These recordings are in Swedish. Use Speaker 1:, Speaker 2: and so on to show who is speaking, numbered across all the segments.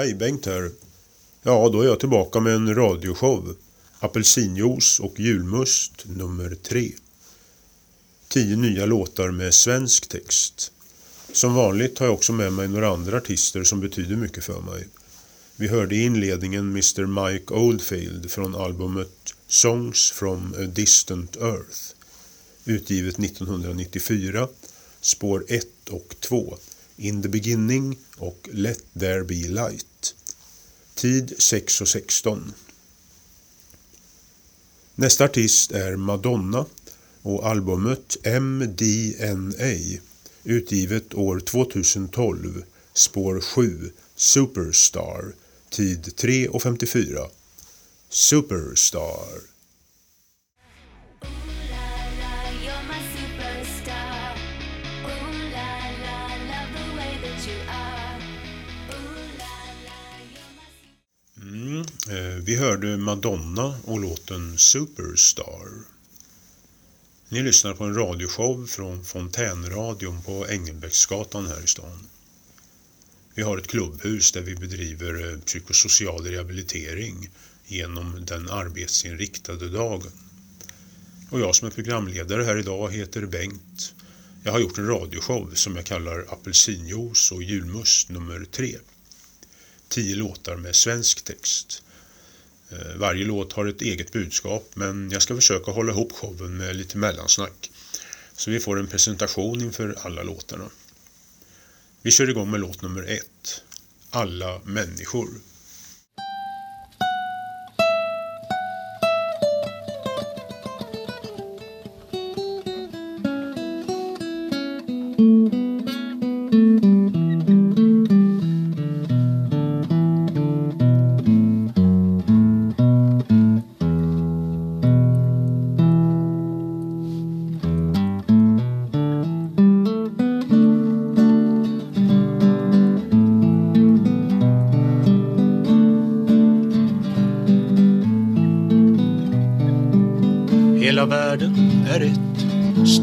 Speaker 1: Hej, Bengt här. Ja, då är jag tillbaka med en radioshow. Apelsinjuice och julmust nummer tre. Tio nya låtar med svensk text. Som vanligt har jag också med mig några andra artister som betyder mycket för mig. Vi hörde i inledningen Mr Mike Oldfield från albumet Songs from a Distant Earth. Utgivet 1994. Spår 1 och 2. In the beginning och Let there be light. Tid 6.16. Nästa artist är Madonna och albumet MDNA utgivet år 2012 spår 7 Superstar tid 3.54, Superstar Eh, vi hörde Madonna och låten Superstar. Ni lyssnar på en radioshow från Fontänradion på Engelbrektsgatan här i stan. Vi har ett klubbhus där vi bedriver eh, psykosocial rehabilitering genom den arbetsinriktade dagen. Och jag som är programledare här idag heter Bengt. Jag har gjort en radioshow som jag kallar Apelsinjuice och julmust nummer tre. Tio låtar med svensk text. Eh, varje låt har ett eget budskap men jag ska försöka hålla ihop showen med lite mellansnack. Så vi får en presentation inför alla låtarna. Vi kör igång med låt nummer ett. Alla människor.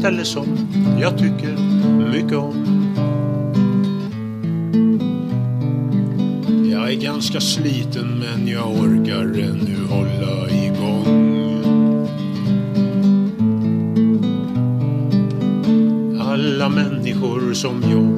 Speaker 2: Ställe som jag tycker mycket om. Jag är ganska sliten men jag orkar ännu hålla igång. Alla människor som jag.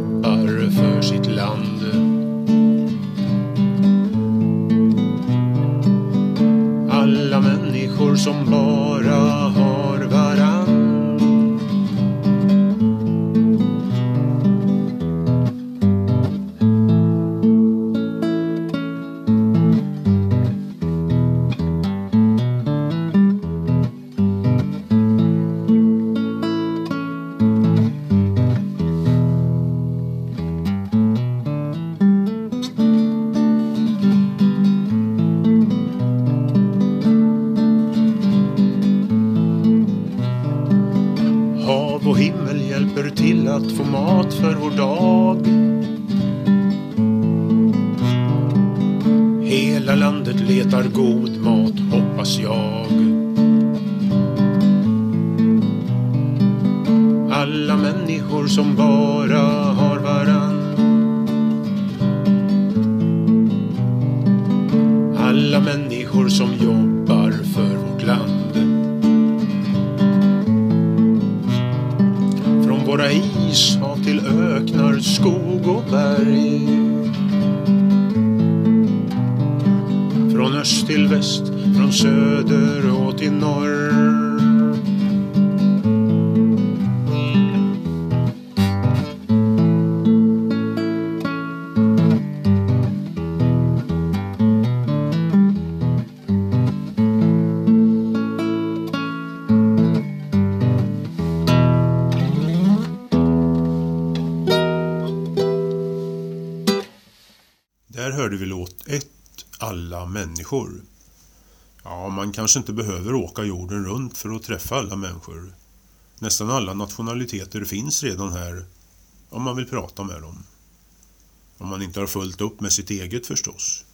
Speaker 2: Människor.
Speaker 1: Ja, man kanske inte behöver åka jorden runt för att träffa alla människor. Nästan alla nationaliteter finns redan här om man vill prata med dem. Om man inte har fullt upp med sitt eget förstås.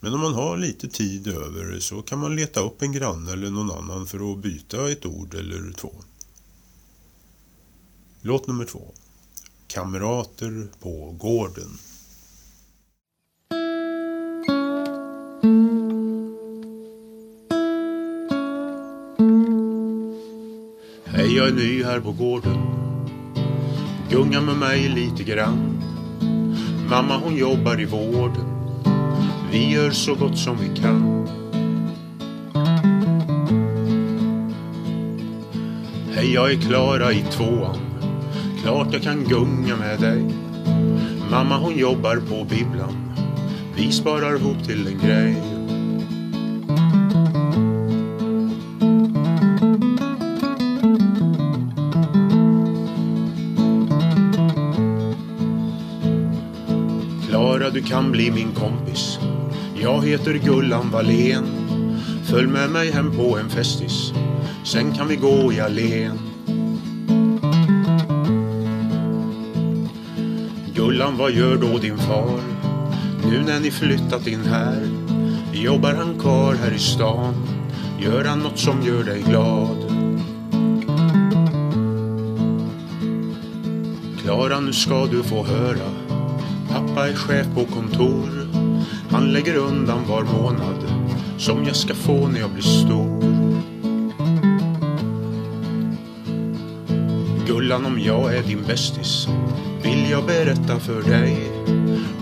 Speaker 1: Men om man har lite tid över så kan man leta upp en granne eller någon annan för att byta ett ord eller två. Låt nummer två. Kamrater på gården. Hej, jag är ny här på gården. Gunga med mig lite grann. Mamma hon jobbar i vården. Vi gör så gott som vi kan. Hej, jag är Klara i tvåan. Klart jag kan gunga med dig. Mamma hon jobbar på bibblan. Vi sparar ihop till en grej. Kan bli min kompis. Jag heter Gullan Wallén. Följ med mig hem på en festis. Sen kan vi gå i allén. Gullan, vad gör då din far? Nu när ni flyttat in här. Jobbar han kvar här i stan? Gör han något som gör dig glad? Klara, nu ska du få höra. Pappa är chef på kontor. Han lägger undan var månad som jag ska få när jag blir stor. Gullan, om jag är din bästis vill jag berätta för dig.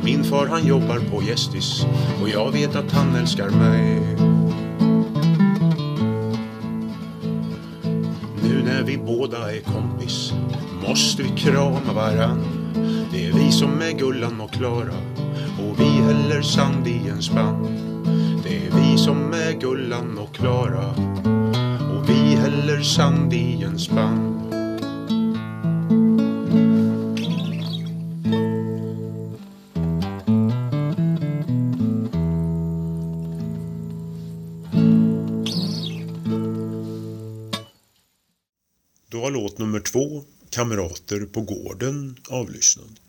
Speaker 1: Min far han jobbar på Gästis och jag vet att han älskar mig. Nu när vi båda är kompis måste vi krama varann. Det är vi som är Gullan och Klara och vi häller sand i en spann. Det är vi som är Gullan och Klara och vi häller sand i en spann.
Speaker 3: Kamrater på gården, avlyssnad.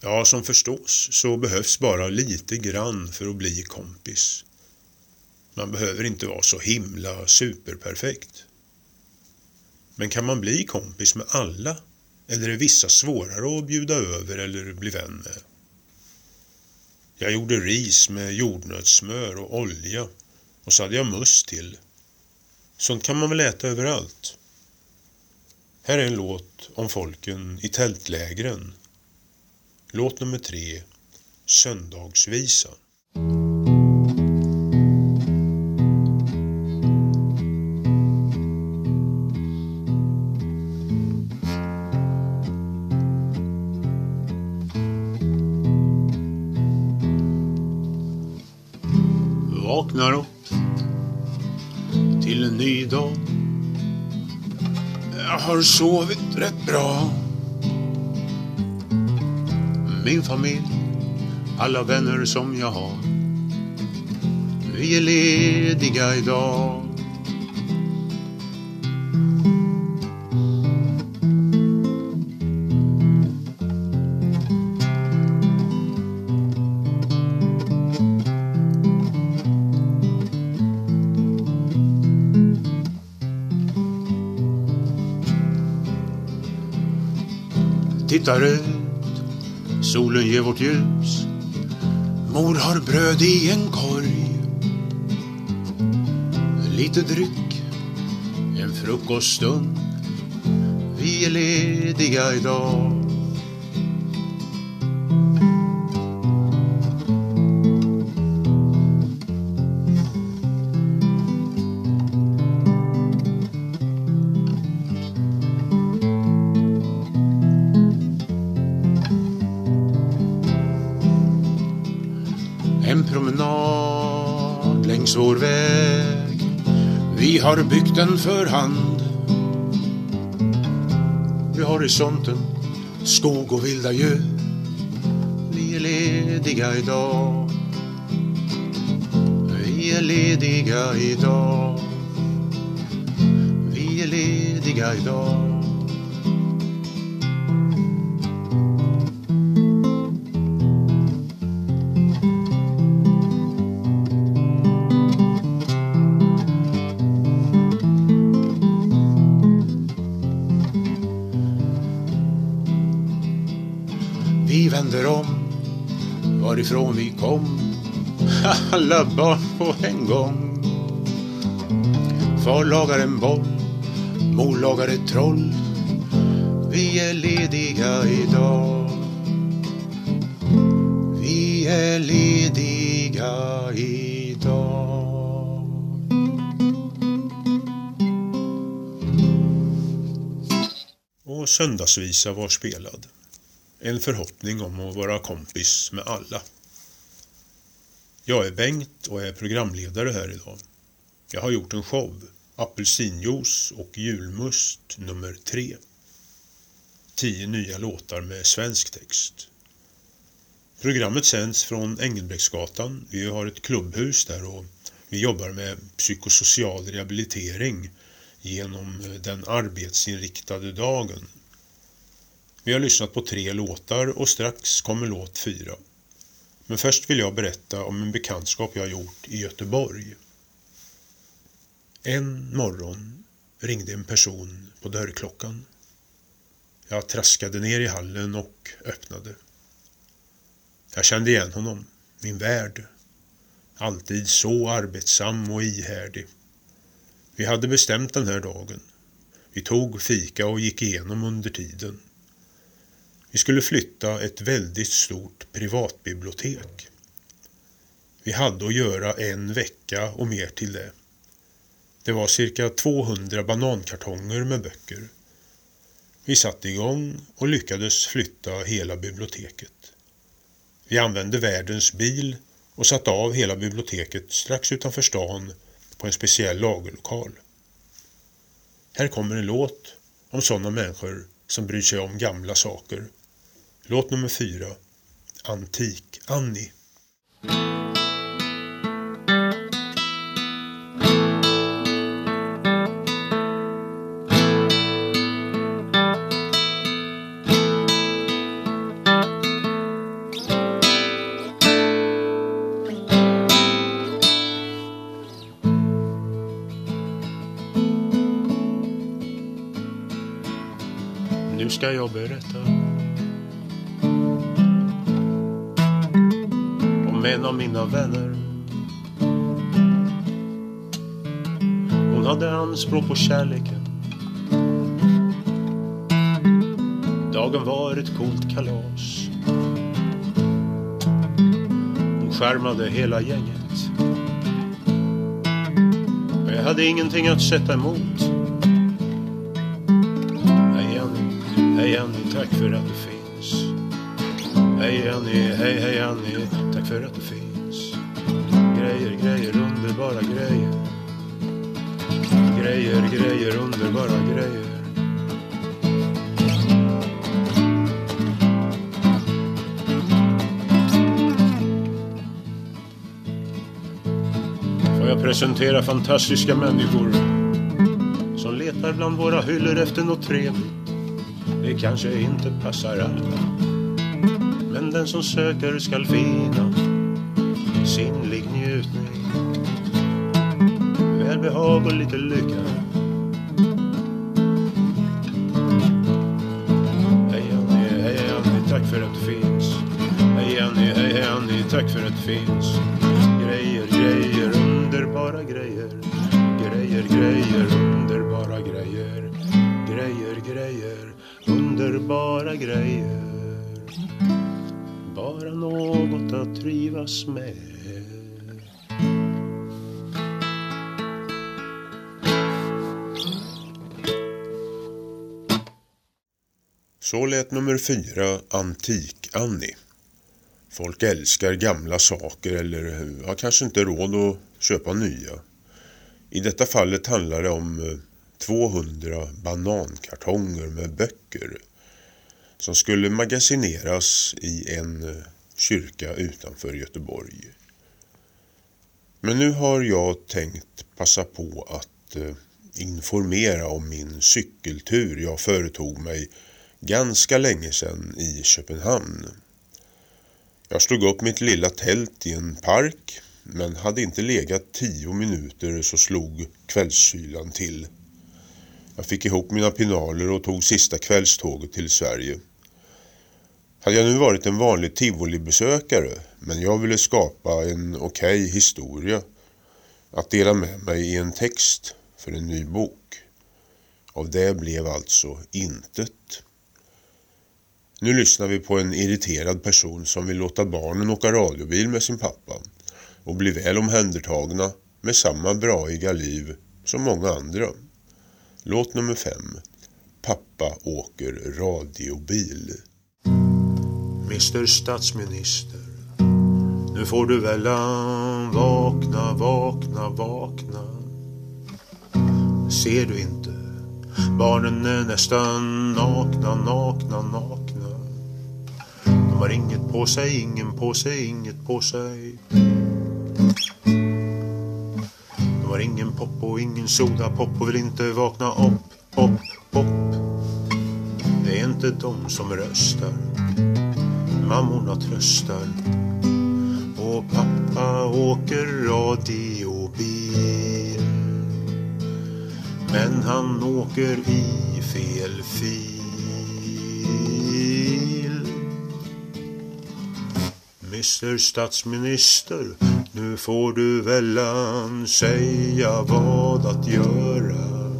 Speaker 3: Ja, som förstås så behövs bara lite grann för att bli kompis. Man behöver inte vara så himla superperfekt. Men kan man bli kompis med alla? Eller är vissa svårare att bjuda över eller bli vän med? Jag gjorde ris med jordnötssmör och olja och så hade jag must till. Sånt kan man väl äta överallt? Här är en låt om folken i tältlägren. Låt nummer tre, Söndagsvisan.
Speaker 1: Har sovit rätt bra. Min familj, alla vänner som jag har. Vi är lediga idag. Tittar ut, solen ger vårt ljus. Mor har bröd i en korg. Lite dryck, en frukoststund. Vi är lediga idag. Har byggt den för hand. Vid horisonten skog och vilda djur. Vi är lediga idag. Vi är lediga idag. Vi är lediga idag. Om. Alla barn på en gång. Far lagar en boll
Speaker 4: Mor lagar ett troll. Vi är lediga idag. Vi är lediga idag.
Speaker 1: Och söndagsvisa var spelad. En förhoppning om att vara kompis med alla. Jag är Bengt och är programledare här idag. Jag har gjort en show, Apelsinjuice och julmust nummer tre. Tio nya låtar med svensk text. Programmet sänds från Engelbrektsgatan. Vi har ett klubbhus där och vi jobbar med psykosocial rehabilitering genom den arbetsinriktade dagen. Vi har lyssnat på tre låtar och strax kommer låt fyra. Men först vill jag berätta om en bekantskap jag gjort i Göteborg. En morgon ringde en person på dörrklockan. Jag traskade ner i hallen och öppnade. Jag kände igen honom, min värd. Alltid så arbetsam och ihärdig. Vi hade bestämt den här dagen. Vi tog fika och gick igenom under tiden. Vi skulle flytta ett väldigt stort privatbibliotek. Vi hade att göra en vecka och mer till det. Det var cirka 200 banankartonger med böcker. Vi satte igång och lyckades flytta hela biblioteket. Vi använde världens bil och satte av hela biblioteket strax utanför stan på en speciell lagerlokal. Här kommer en låt om sådana människor som bryr sig om gamla saker. Låt nummer fyra. Antik-Annie.
Speaker 4: Nu ska jag berätta en av mina vänner. Hon hade anspråk på kärleken. Dagen var ett coolt kalas. Hon skärmade hela gänget. Och jag hade ingenting att sätta emot. Hej Annie, hej Annie, tack för att du finns. Hej Annie, hej hej Annie, för att det finns. Grejer, grejer, underbara grejer. Grejer, grejer, underbara grejer. Får jag presentera fantastiska människor som letar bland våra hyllor efter något trevligt. Det kanske inte passar alla. Men den som söker skall finna njutning. Välbehag och lite lycka. Hej Annie, hej Annie, tack för att du finns. Hej Annie, hej hej Annie, tack för att du finns. Grejer, grejer, underbara grejer. Grejer, grejer, underbara grejer. Grejer, grejer, underbara grejer. Bara något att trivas med.
Speaker 1: Så lät nummer fyra Antik-Annie. Folk älskar gamla saker eller har kanske inte råd att köpa nya. I detta fallet handlar det om eh, 200 banankartonger med böcker som skulle magasineras i en eh, kyrka utanför Göteborg. Men nu har jag tänkt passa på att eh, informera om min cykeltur jag företog mig ganska länge sedan i Köpenhamn. Jag slog upp mitt lilla tält i en park men hade inte legat tio minuter så slog kvällskylan till. Jag fick ihop mina pinaler och tog sista kvällståget till Sverige. Hade jag nu varit en vanlig tivolibesökare men jag ville skapa en okej okay historia att dela med mig i en text för en ny bok.
Speaker 3: Av det blev alltså intet. Nu lyssnar vi på en irriterad person som vill låta barnen åka radiobil med sin pappa och bli väl omhändertagna med samma braiga liv som många andra. Låt nummer 5. Pappa åker radiobil.
Speaker 1: Mr statsminister, nu får du väl vakna, vakna, vakna. Ser du inte? Barnen är nästan nakna, nakna, nakna. De har inget på sig, ingen på sig, inget på sig. De har ingen pop och ingen sodapop och vill inte vakna upp, upp, upp. Det är inte de som röstar. Mammorna tröstar. Och pappa åker radiobil. Men han åker i fel fil. Mr statsminister, nu får du välan säga vad att göra.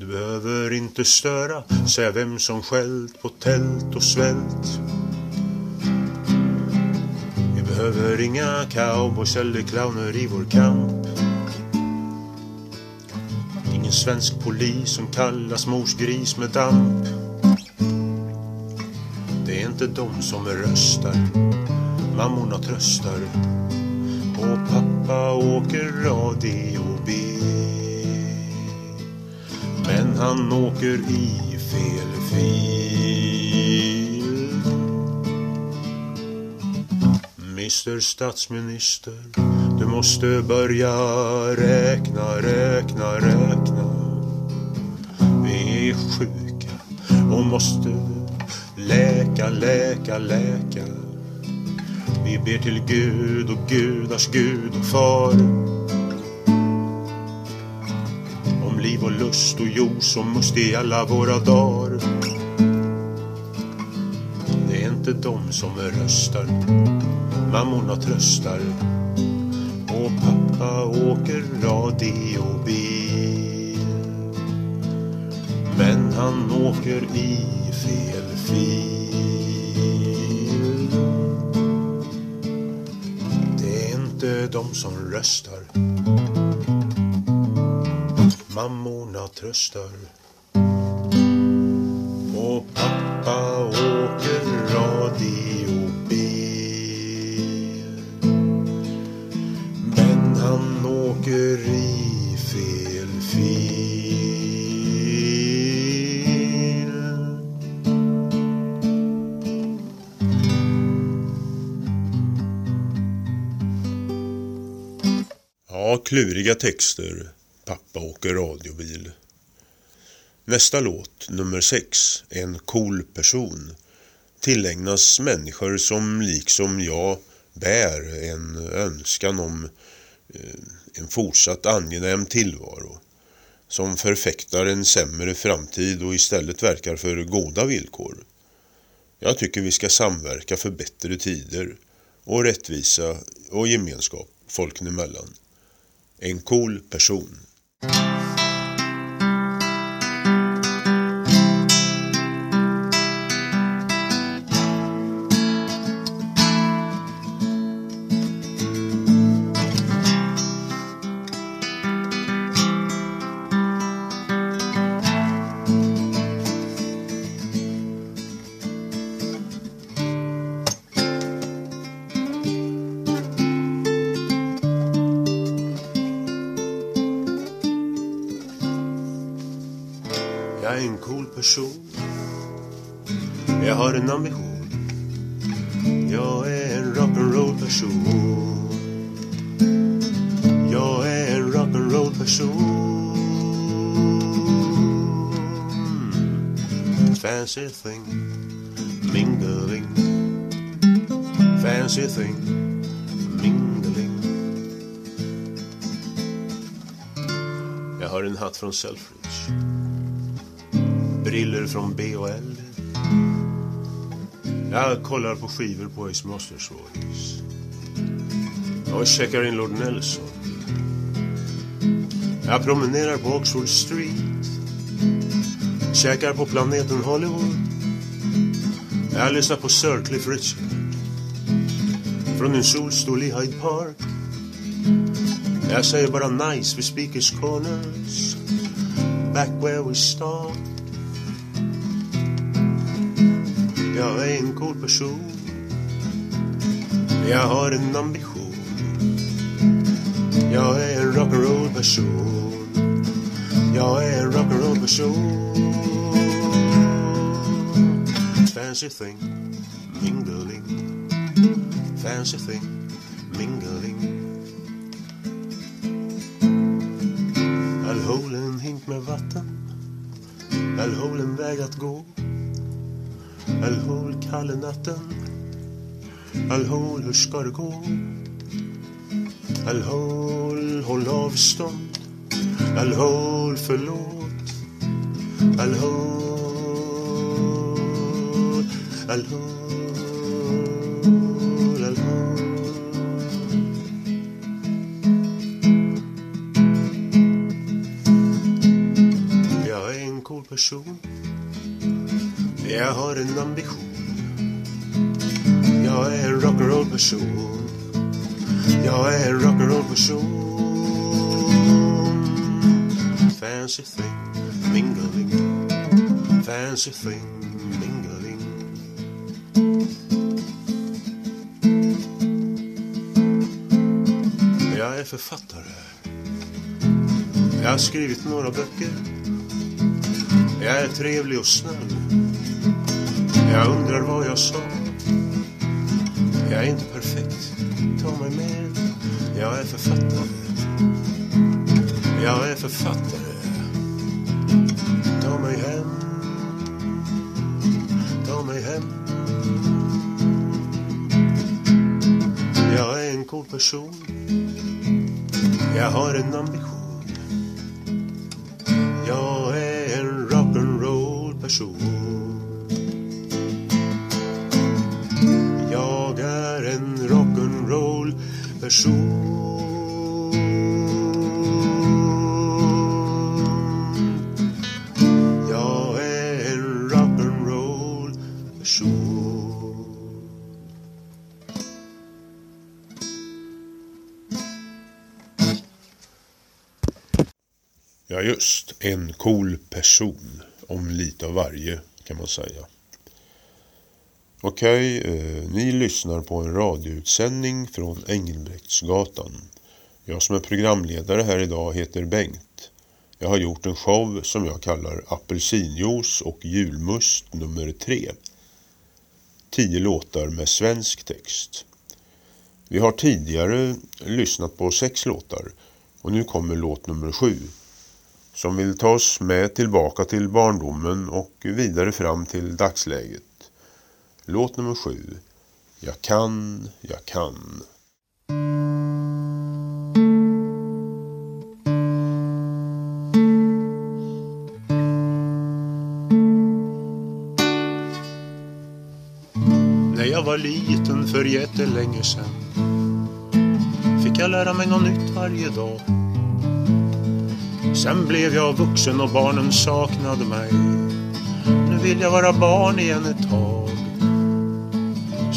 Speaker 1: Du behöver inte störa, säga vem som skällt på tält och svält. Vi behöver inga cowboys eller clowner i vår kamp. Ingen svensk polis som kallas morsgris med damp. Det är inte de som röstar, mammorna tröstar. Och pappa åker radio B. Men han åker i fel fil. Mr statsminister, du måste börja räkna, räkna, räkna. Vi är sjuka och måste läka, läka, läka. Vi ber till Gud och gudars Gud och far. Om liv och lust och jord som must i alla våra dagar. Det är inte de som röstar, mammorna tröstar. Och pappa åker radiobil. Men han åker i fel fil. Det är inte de som röstar. Mammorna tröstar. Och pappa åker radiobil. Men han åker i
Speaker 3: kluriga texter. Pappa åker radiobil. Nästa låt, nummer sex, En cool person, tillägnas människor som liksom jag bär en önskan om eh, en fortsatt angenäm tillvaro. Som förfäktar en sämre framtid och istället verkar för goda villkor. Jag tycker vi ska samverka för bättre tider och rättvisa och gemenskap folken emellan. En cool person.
Speaker 1: Jag är en cool person. Jag har en ambition. Jag är en rock'n'roll person. Jag är en rock'n'roll person. Fancy thing, mingling. Fancy thing, mingling. Jag har en hatt från Selfridge briller från B&L Jag kollar på skivor på Ace Masters Voice. Jag checkar in Lord Nelson. Jag promenerar på Oxford Street. Käkar på planeten Hollywood. Jag lyssnar på Sir Cliff Richard. Från en solstol i Hyde Park. Jag säger bara nice vid Speakers Corners. Back where we start. Jag är en cool person. Jag har en ambition. Jag är en rock'n'roll person. Jag är en rock'n'roll person. Fancy thing, mingling. Fancy thing, mingling. I'll hold en hink med vatten. I'll hold en väg att gå. Allhol kalle kalla natten. Allhol hur ska det gå? Allhol håll avstånd. Allhol förlåt. Allhol Allhol I'll. Jag är en cool person. Jag har en ambition. Jag är en rock'n'roll person. Jag är en rock'n'roll person. Fancy thing, mingling. Fancy thing, mingling. Jag är författare. Jag har skrivit några böcker. Jag är trevlig och snäll. Jag undrar vad jag sa. Jag är inte perfekt. Ta mig med. Jag är författare. Jag är författare. Ta mig hem. Ta mig hem. Jag är en cool person. Jag har en ambition. Person. Jag är en rock'n'roll person.
Speaker 3: Ja just, en cool person. Om lite av varje kan man säga. Okej, eh, ni lyssnar på en radioutsändning från Engelbrektsgatan. Jag som är programledare här idag heter Bengt. Jag har gjort en show som jag kallar Apelsinjuice och julmust nummer tre. Tio låtar med svensk text. Vi har tidigare lyssnat på sex låtar och nu kommer låt nummer sju som vill ta oss med tillbaka till barndomen och vidare fram till dagsläget. Låt nummer sju. Jag kan, jag kan.
Speaker 1: När jag var liten för jättelänge sen fick jag lära mig något nytt varje dag. Sen blev jag vuxen och barnen saknade mig. Nu vill jag vara barn igen ett tag.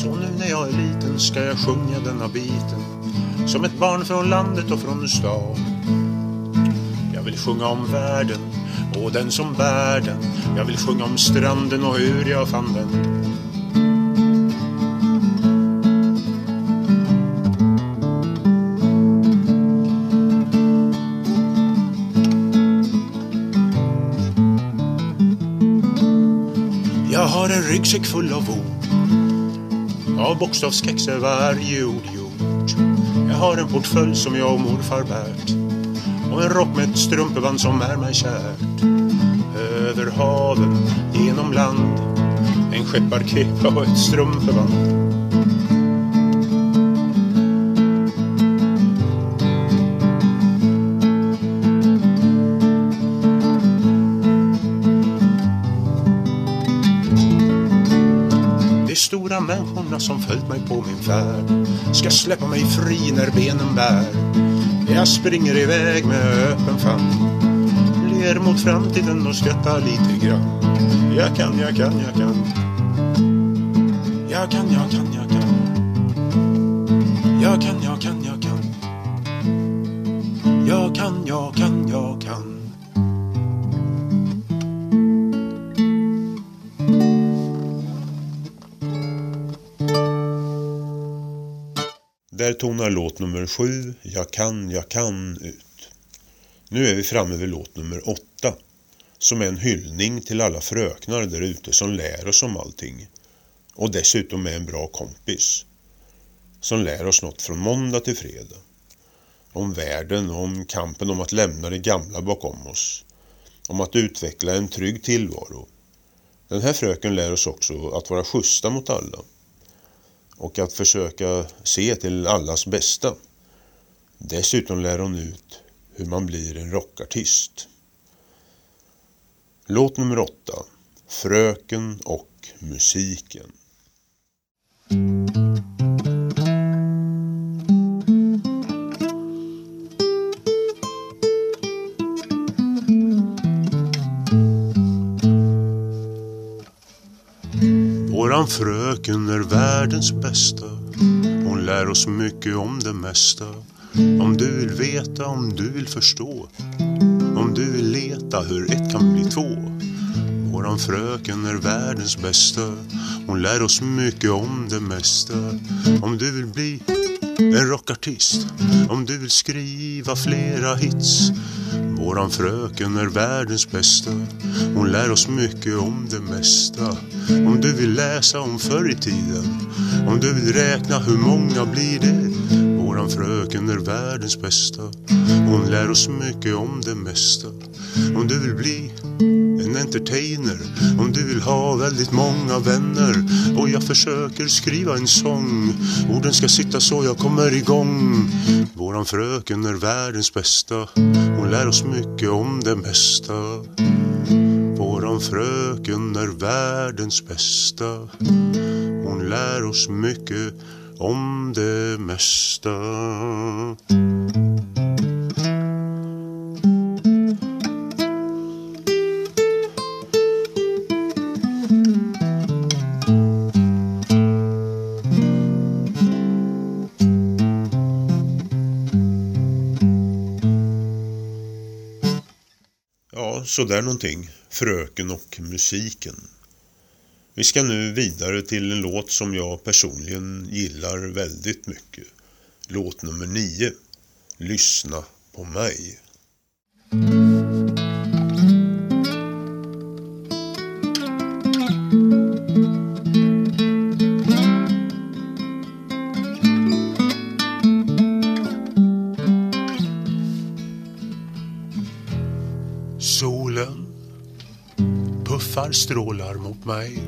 Speaker 1: Så nu när jag är liten ska jag sjunga denna biten som ett barn från landet och från stan. Jag vill sjunga om världen och den som bär den. Jag vill sjunga om stranden och hur jag fann den. Jag har en ryggsäck full av ord av bokstavskex är varje ord gjort. Jag har en portfölj som jag och morfar bärt Och en rock med ett strumpeband som är mig kärt. Över haven, genom land En skepparkepa och ett strumpeband. Människorna som följt mig på min färd ska släppa mig fri när benen bär. Jag springer iväg med öppen famn. ler mot framtiden och skrattar lite grann. Jag kan, jag kan, jag kan. Jag kan, jag kan, jag kan. Jag kan, jag kan, jag kan. Jag kan, jag kan, jag kan.
Speaker 3: Här tonar låt nummer sju, Jag kan, jag kan ut. Nu är vi framme vid låt nummer åtta, som är en hyllning till alla fröknar där ute som lär oss om allting. Och dessutom är en bra kompis. Som lär oss något från måndag till fredag. Om världen och om kampen om att lämna det gamla bakom oss. Om att utveckla en trygg tillvaro. Den här fröken lär oss också att vara schyssta mot alla och att försöka se till allas bästa. Dessutom lär hon ut hur man blir en rockartist. Låt nummer åtta. Fröken och musiken.
Speaker 1: Fröken är världens bästa. Hon lär oss mycket om det mesta. Om du vill veta, om du vill förstå. Om du vill leta hur ett kan bli två. Våran fröken är världens bästa. Hon lär oss mycket om det mesta. Om du vill bli en rockartist. Om du vill skriva flera hits. Våran fröken är världens bästa. Hon lär oss mycket om det mesta. Om du vill läsa om förr i tiden. Om du vill räkna hur många blir det? Våran fröken är världens bästa. Hon lär oss mycket om det mesta. Om du vill bli entertainer. Om du vill ha väldigt många vänner. Och jag försöker skriva en sång. Orden ska sitta så jag kommer igång. Våran fröken är världens bästa. Hon lär oss mycket om det mesta. Våran fröken är världens bästa. Hon lär oss mycket om det mesta.
Speaker 3: Sådär någonting. Fröken och musiken. Vi ska nu vidare till en låt som jag personligen gillar väldigt mycket. Låt nummer 9, Lyssna på mig.
Speaker 1: Mig.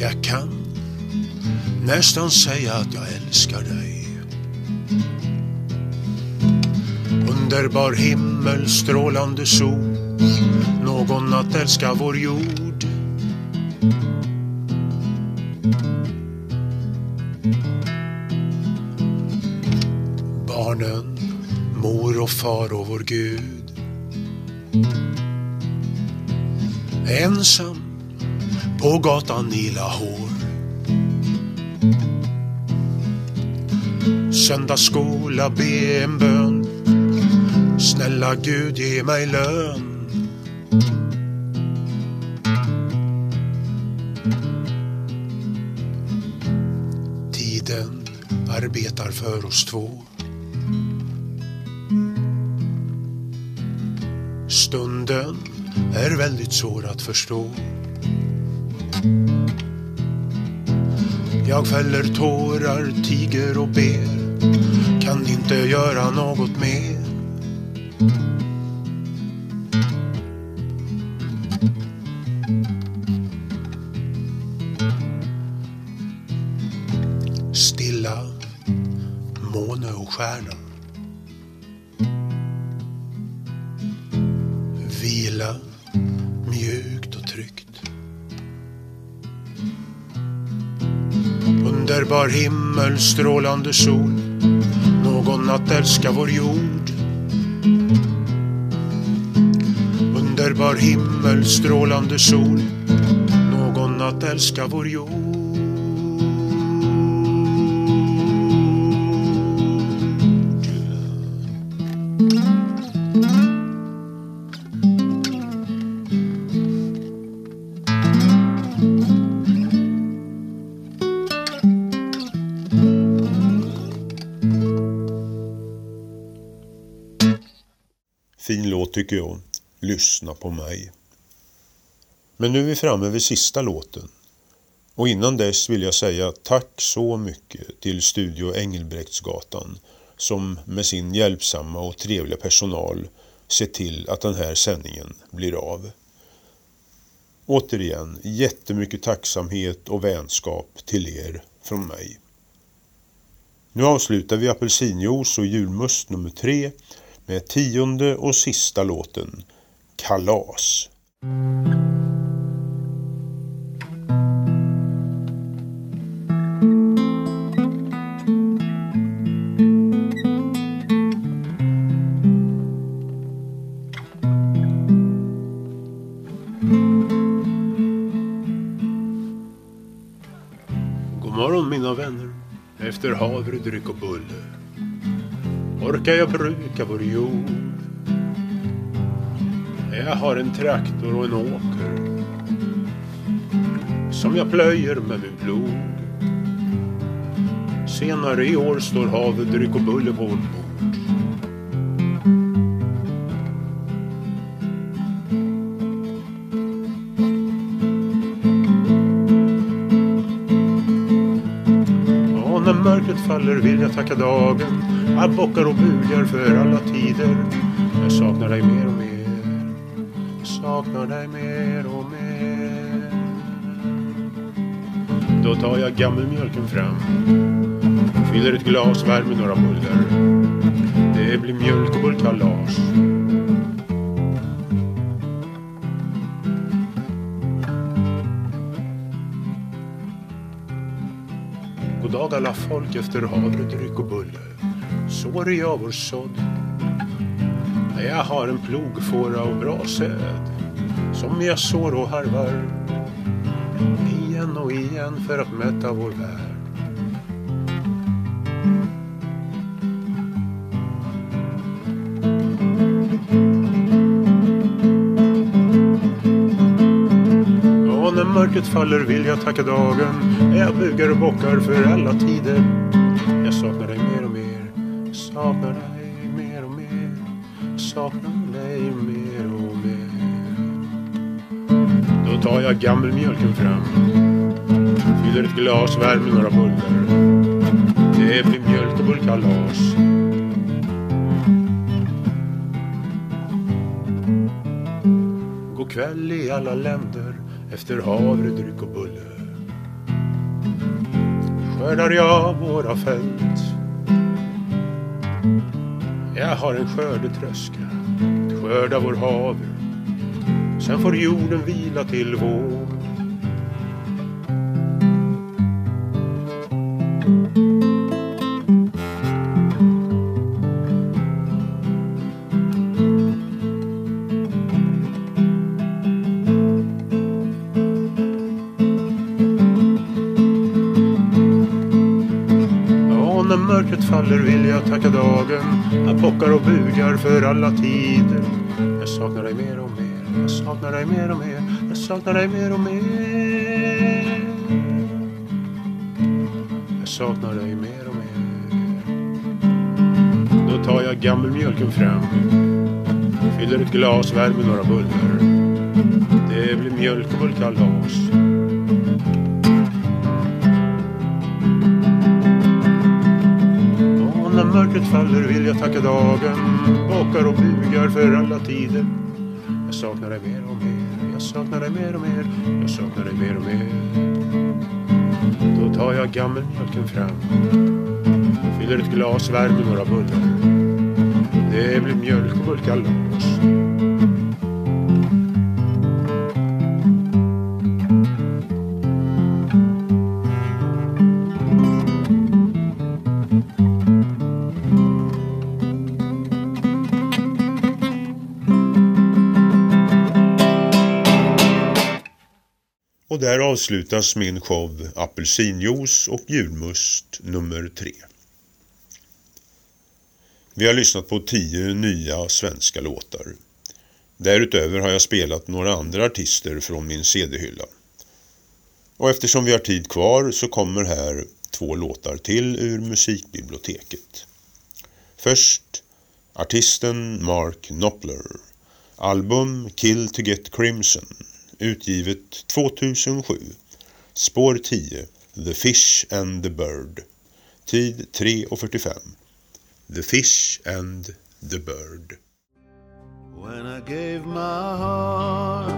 Speaker 1: Jag kan nästan säga att jag älskar dig. Underbar himmel, strålande sol. Någon att älska vår jord. Barnen, mor och far och vår Gud. Ensam på gatan i Lahore. Söndagsskola, be en bön. Snälla Gud, ge mig lön. Tiden arbetar för oss två. Stunden är väldigt svår att förstå. Jag fäller tårar, tiger och ber. Kan inte göra något mer. Stilla, måne och stjärna. Vila, Underbar himmel, strålande sol. Någon att älska vår jord. Underbar himmel, strålande sol. Någon att älska vår jord.
Speaker 3: Tycker jag. Lyssna på mig. Men nu är vi framme vid sista låten. Och innan dess vill jag säga tack så mycket till Studio Engelbrektsgatan som med sin hjälpsamma och trevliga personal ser till att den här sändningen blir av. Återigen, jättemycket tacksamhet och vänskap till er från mig. Nu avslutar vi apelsinjuice och julmust nummer tre med tionde och sista låten Kalas.
Speaker 1: Mina vänner. Efter havre, dryck och bulle orkar jag bruka vår jord. Jag har en traktor och en åker som jag plöjer med min plog. Senare i år står havet dryck och buller på vårt bord. Och när mörkret faller vill jag tacka dagen. Jag bockar och bugar för alla tider. Jag saknar dig mer och mer. Jag saknar dig mer och mer. Då tar jag gammelmjölken fram. Fyller ett glas, värmer några bullar. Det blir mjölk och bullkalas. God dag alla folk efter havre, dryck och buller. Sorg jag vår sådd. Jag har en plogfåra och bra säd. Som jag sår och harvar. Igen och igen för att mätta vår värld. Och när mörkret faller vill jag tacka dagen. Jag bugar och bockar för alla tider saknar dig mer och mer. Saknar dig mer och mer. Då tar jag gammelmjölken fram. Fyller ett glas, värmer några bullar. Det blir mjölk och bullkalas. God kväll i alla länder efter havre, dryck och bulle. Skördar jag våra fält. Jag har en skördetröska, att skörda vår havre Sen får jorden vila till vår. För alla tider. Jag saknar dig mer och mer. Jag saknar dig mer och mer. Jag saknar dig mer och mer. Jag saknar dig mer och mer. Då tar jag gammelmjölken fram. Fyller ett glas, värmer några bullar. Det blir mjölk och bullkalas. Och när mörkret faller vill jag tacka dagen. Bockar och bugar för alla tider. Jag saknar dig mer och mer. Jag saknar dig mer och mer. Jag saknar dig mer och mer. Då tar jag gammelmjölken fram. Fyller ett glas, värmer några bullar. Det blir mjölk och bullkalas. Avslutas min show Apelsinjuice och julmust nummer tre. Vi har lyssnat på tio nya svenska låtar. Därutöver har jag spelat några andra artister från min CD-hylla. Och eftersom vi har tid kvar så kommer här två låtar till ur musikbiblioteket. Först artisten Mark Knopfler. Album Kill to Get Crimson. Utgivet 2007. Spår 10. The Fish and the Bird. Tid 3.45. The Fish and the Bird.
Speaker 5: When I gave my heart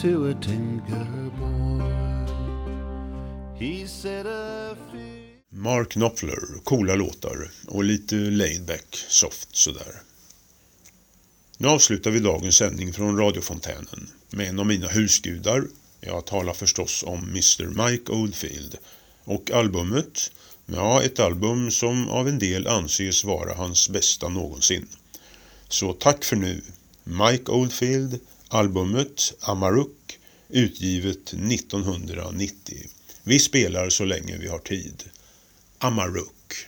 Speaker 5: to a tinker boy, he said a.
Speaker 1: Mark Knopfler, coola låtar och lite laidback, soft sådär. Nu avslutar vi dagens sändning från radiofontänen med en av mina husgudar. Jag talar förstås om Mr Mike Oldfield och albumet, ja ett album som av en del anses vara hans bästa någonsin. Så tack för nu. Mike Oldfield, albumet Amaruk, utgivet 1990. Vi spelar så länge vi har tid. Amaruk.